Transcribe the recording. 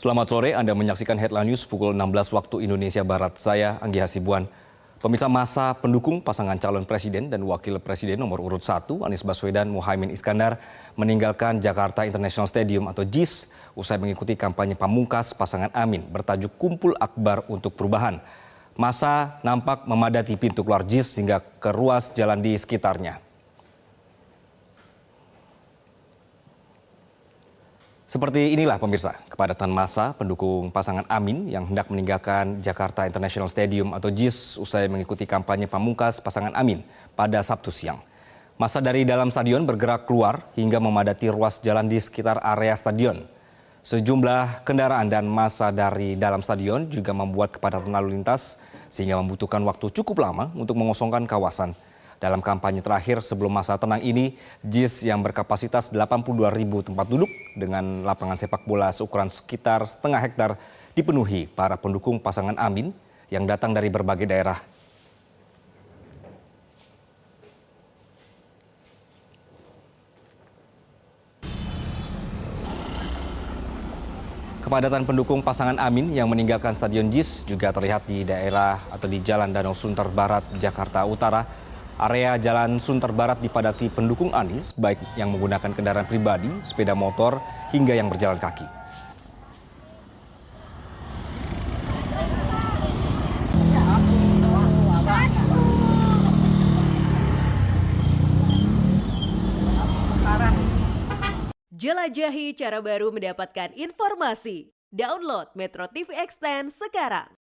Selamat sore, Anda menyaksikan Headline News pukul 16 waktu Indonesia Barat. Saya Anggi Hasibuan. Pemirsa masa pendukung pasangan calon presiden dan wakil presiden nomor urut 1 Anies Baswedan Muhaimin Iskandar meninggalkan Jakarta International Stadium atau JIS usai mengikuti kampanye pamungkas pasangan Amin bertajuk Kumpul Akbar untuk Perubahan. Masa nampak memadati pintu keluar JIS hingga ke ruas jalan di sekitarnya. Seperti inilah pemirsa, kepadatan masa pendukung pasangan Amin yang hendak meninggalkan Jakarta International Stadium atau JIS usai mengikuti kampanye pamungkas pasangan Amin pada Sabtu siang. Masa dari dalam stadion bergerak keluar hingga memadati ruas jalan di sekitar area stadion. Sejumlah kendaraan dan masa dari dalam stadion juga membuat kepadatan lalu lintas sehingga membutuhkan waktu cukup lama untuk mengosongkan kawasan. Dalam kampanye terakhir sebelum masa tenang ini, JIS yang berkapasitas 82 ribu tempat duduk dengan lapangan sepak bola seukuran sekitar setengah hektar dipenuhi para pendukung pasangan Amin yang datang dari berbagai daerah. Kepadatan pendukung pasangan Amin yang meninggalkan Stadion JIS juga terlihat di daerah atau di Jalan Danau Sunter Barat, Jakarta Utara, Area Jalan Sunter Barat dipadati pendukung Anies, baik yang menggunakan kendaraan pribadi, sepeda motor, hingga yang berjalan kaki. Jelajahi cara baru mendapatkan informasi. Download Metro TV Extend sekarang.